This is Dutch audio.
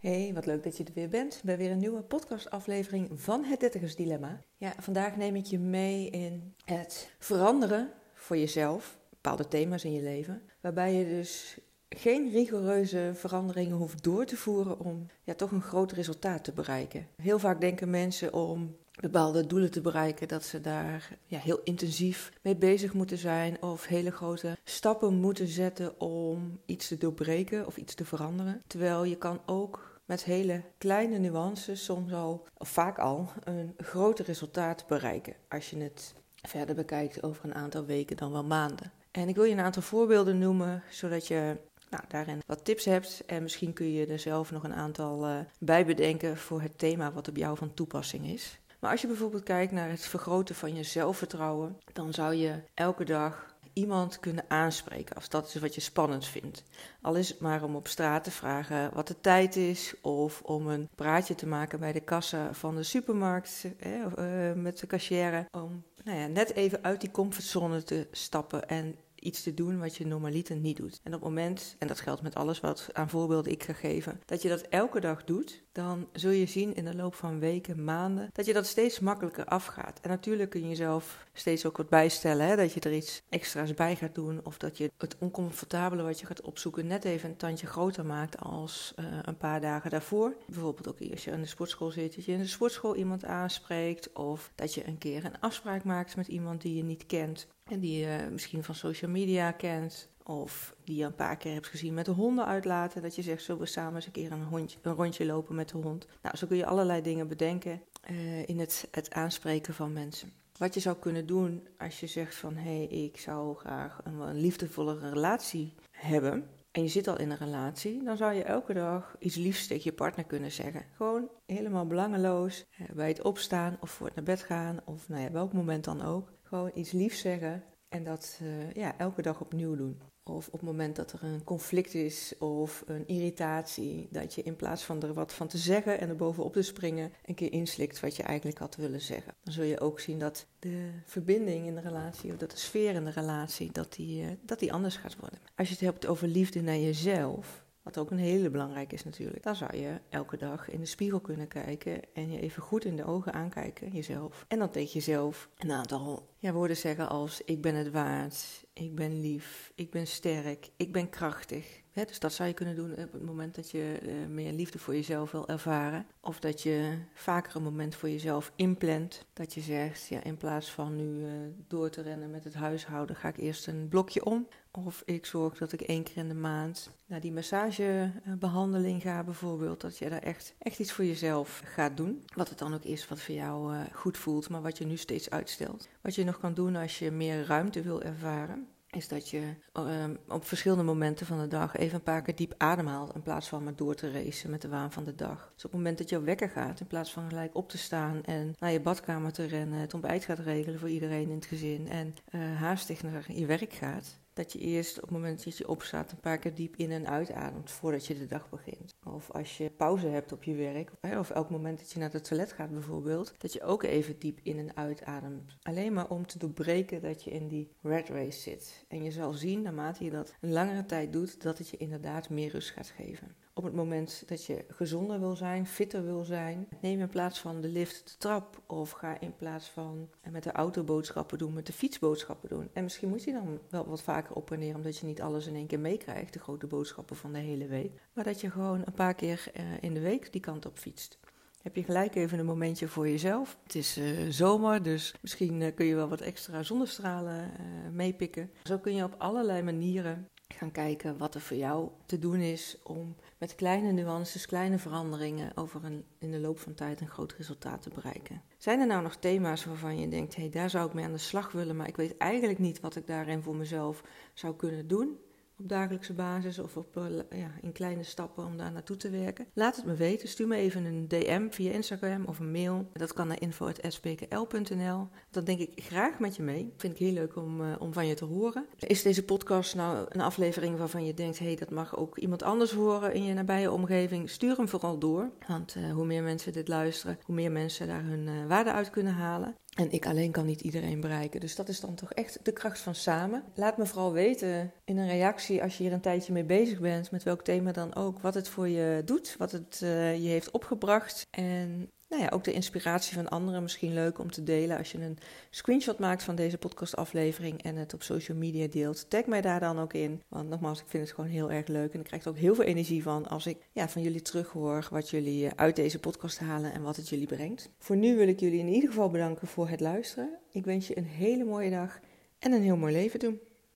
Hey, wat leuk dat je er weer bent bij weer een nieuwe podcastaflevering van het Dertigers Dilemma. Ja, vandaag neem ik je mee in het veranderen voor jezelf, bepaalde thema's in je leven, waarbij je dus geen rigoureuze veranderingen hoeft door te voeren om ja, toch een groot resultaat te bereiken. Heel vaak denken mensen om bepaalde doelen te bereiken, dat ze daar ja, heel intensief mee bezig moeten zijn of hele grote stappen moeten zetten om iets te doorbreken of iets te veranderen. Terwijl je kan ook met hele kleine nuances soms al, of vaak al, een groter resultaat bereiken als je het verder bekijkt over een aantal weken dan wel maanden. En ik wil je een aantal voorbeelden noemen, zodat je nou, daarin wat tips hebt. En misschien kun je er zelf nog een aantal uh, bij bedenken voor het thema wat op jou van toepassing is. Maar als je bijvoorbeeld kijkt naar het vergroten van je zelfvertrouwen, dan zou je elke dag iemand kunnen aanspreken als dat is wat je spannend vindt. Al is het maar om op straat te vragen wat de tijd is, of om een praatje te maken bij de kassa van de supermarkt eh, met de cashier. Om nou ja, net even uit die comfortzone te stappen en iets te doen wat je normaliter niet doet. En op het moment, en dat geldt met alles wat aan voorbeelden ik ga geven, dat je dat elke dag doet, dan zul je zien in de loop van weken, maanden, dat je dat steeds makkelijker afgaat. En natuurlijk kun je jezelf steeds ook wat bijstellen, hè, dat je er iets extra's bij gaat doen, of dat je het oncomfortabele wat je gaat opzoeken net even een tandje groter maakt als uh, een paar dagen daarvoor. Bijvoorbeeld ook als je in de sportschool zit, dat je in de sportschool iemand aanspreekt, of dat je een keer een afspraak maakt met iemand die je niet kent. En die je misschien van social media kent. Of die je een paar keer hebt gezien met de honden uitlaten. Dat je zegt, zullen we samen eens een keer een, hondje, een rondje lopen met de hond. Nou, zo kun je allerlei dingen bedenken uh, in het, het aanspreken van mensen. Wat je zou kunnen doen als je zegt van... hé, hey, ik zou graag een, een liefdevolle relatie hebben... en je zit al in een relatie... dan zou je elke dag iets liefs tegen je partner kunnen zeggen. Gewoon helemaal belangeloos. Bij het opstaan of voor het naar bed gaan... of nou ja, welk moment dan ook gewoon iets liefs zeggen en dat uh, ja, elke dag opnieuw doen. Of op het moment dat er een conflict is of een irritatie, dat je in plaats van er wat van te zeggen en er bovenop te springen, een keer inslikt wat je eigenlijk had willen zeggen. Dan zul je ook zien dat de verbinding in de relatie, of dat de sfeer in de relatie, dat die, uh, dat die anders gaat worden. Als je het hebt over liefde naar jezelf, wat ook een hele belangrijke is natuurlijk. Dan zou je elke dag in de spiegel kunnen kijken en je even goed in de ogen aankijken, jezelf. En dan tegen jezelf een aantal ja, woorden zeggen als ik ben het waard, ik ben lief, ik ben sterk, ik ben krachtig. Dus dat zou je kunnen doen op het moment dat je uh, meer liefde voor jezelf wil ervaren. Of dat je vaker een moment voor jezelf inplant. Dat je zegt, ja, in plaats van nu uh, door te rennen met het huishouden, ga ik eerst een blokje om. Of ik zorg dat ik één keer in de maand naar die massagebehandeling ga bijvoorbeeld. Dat je daar echt, echt iets voor jezelf gaat doen. Wat het dan ook is wat voor jou uh, goed voelt, maar wat je nu steeds uitstelt. Wat je nog kan doen als je meer ruimte wil ervaren is dat je um, op verschillende momenten van de dag even een paar keer diep ademhaalt in plaats van maar door te racen met de waan van de dag. Dus op het moment dat jouw wekker gaat, in plaats van gelijk op te staan en naar je badkamer te rennen, het ontbijt gaat regelen voor iedereen in het gezin en uh, haastig naar je werk gaat, dat je eerst op het moment dat je opstaat een paar keer diep in en uitademt voordat je de dag begint. Of als je pauze hebt op je werk, of elk moment dat je naar het toilet gaat bijvoorbeeld, dat je ook even diep in en uitademt. Alleen maar om te doorbreken dat je in die red race zit. En je zal zien, naarmate je dat een langere tijd doet, dat het je inderdaad meer rust gaat geven op het moment dat je gezonder wil zijn, fitter wil zijn, neem in plaats van de lift de trap of ga in plaats van met de auto boodschappen doen, met de fiets boodschappen doen. En misschien moet je dan wel wat vaker op en neer, omdat je niet alles in één keer meekrijgt, de grote boodschappen van de hele week. Maar dat je gewoon keer uh, in de week die kant op fietst. Heb je gelijk even een momentje voor jezelf. Het is uh, zomer, dus misschien uh, kun je wel wat extra zonnestralen meepikken. Zo kun je op allerlei manieren gaan kijken wat er voor jou te doen is om met kleine nuances, kleine veranderingen over een, in de loop van tijd een groot resultaat te bereiken. Zijn er nou nog thema's waarvan je denkt, hé, hey, daar zou ik mee aan de slag willen, maar ik weet eigenlijk niet wat ik daarin voor mezelf zou kunnen doen? Op dagelijkse basis of op, eh, ja, in kleine stappen om daar naartoe te werken. Laat het me weten. Stuur me even een DM via Instagram of een mail. Dat kan naar info.spkl.nl. Dan denk ik graag met je mee. Vind ik heel leuk om, uh, om van je te horen. Is deze podcast nou een aflevering waarvan je denkt: hé, hey, dat mag ook iemand anders horen in je nabije omgeving? Stuur hem vooral door. Want uh, hoe meer mensen dit luisteren, hoe meer mensen daar hun waarde uit kunnen halen. En ik alleen kan niet iedereen bereiken. Dus dat is dan toch echt de kracht van samen. Laat me vooral weten in een reactie als je hier een tijdje mee bezig bent, met welk thema dan ook, wat het voor je doet, wat het uh, je heeft opgebracht. En nou ja, ook de inspiratie van anderen misschien leuk om te delen. Als je een screenshot maakt van deze podcastaflevering en het op social media deelt, tag mij daar dan ook in. Want nogmaals, ik vind het gewoon heel erg leuk. En ik krijg er ook heel veel energie van als ik ja, van jullie terughoor wat jullie eh, uit deze podcast halen en wat het jullie brengt. Voor nu wil ik jullie in ieder geval bedanken voor het luisteren. Ik wens je een hele mooie dag en een heel mooi leven doen.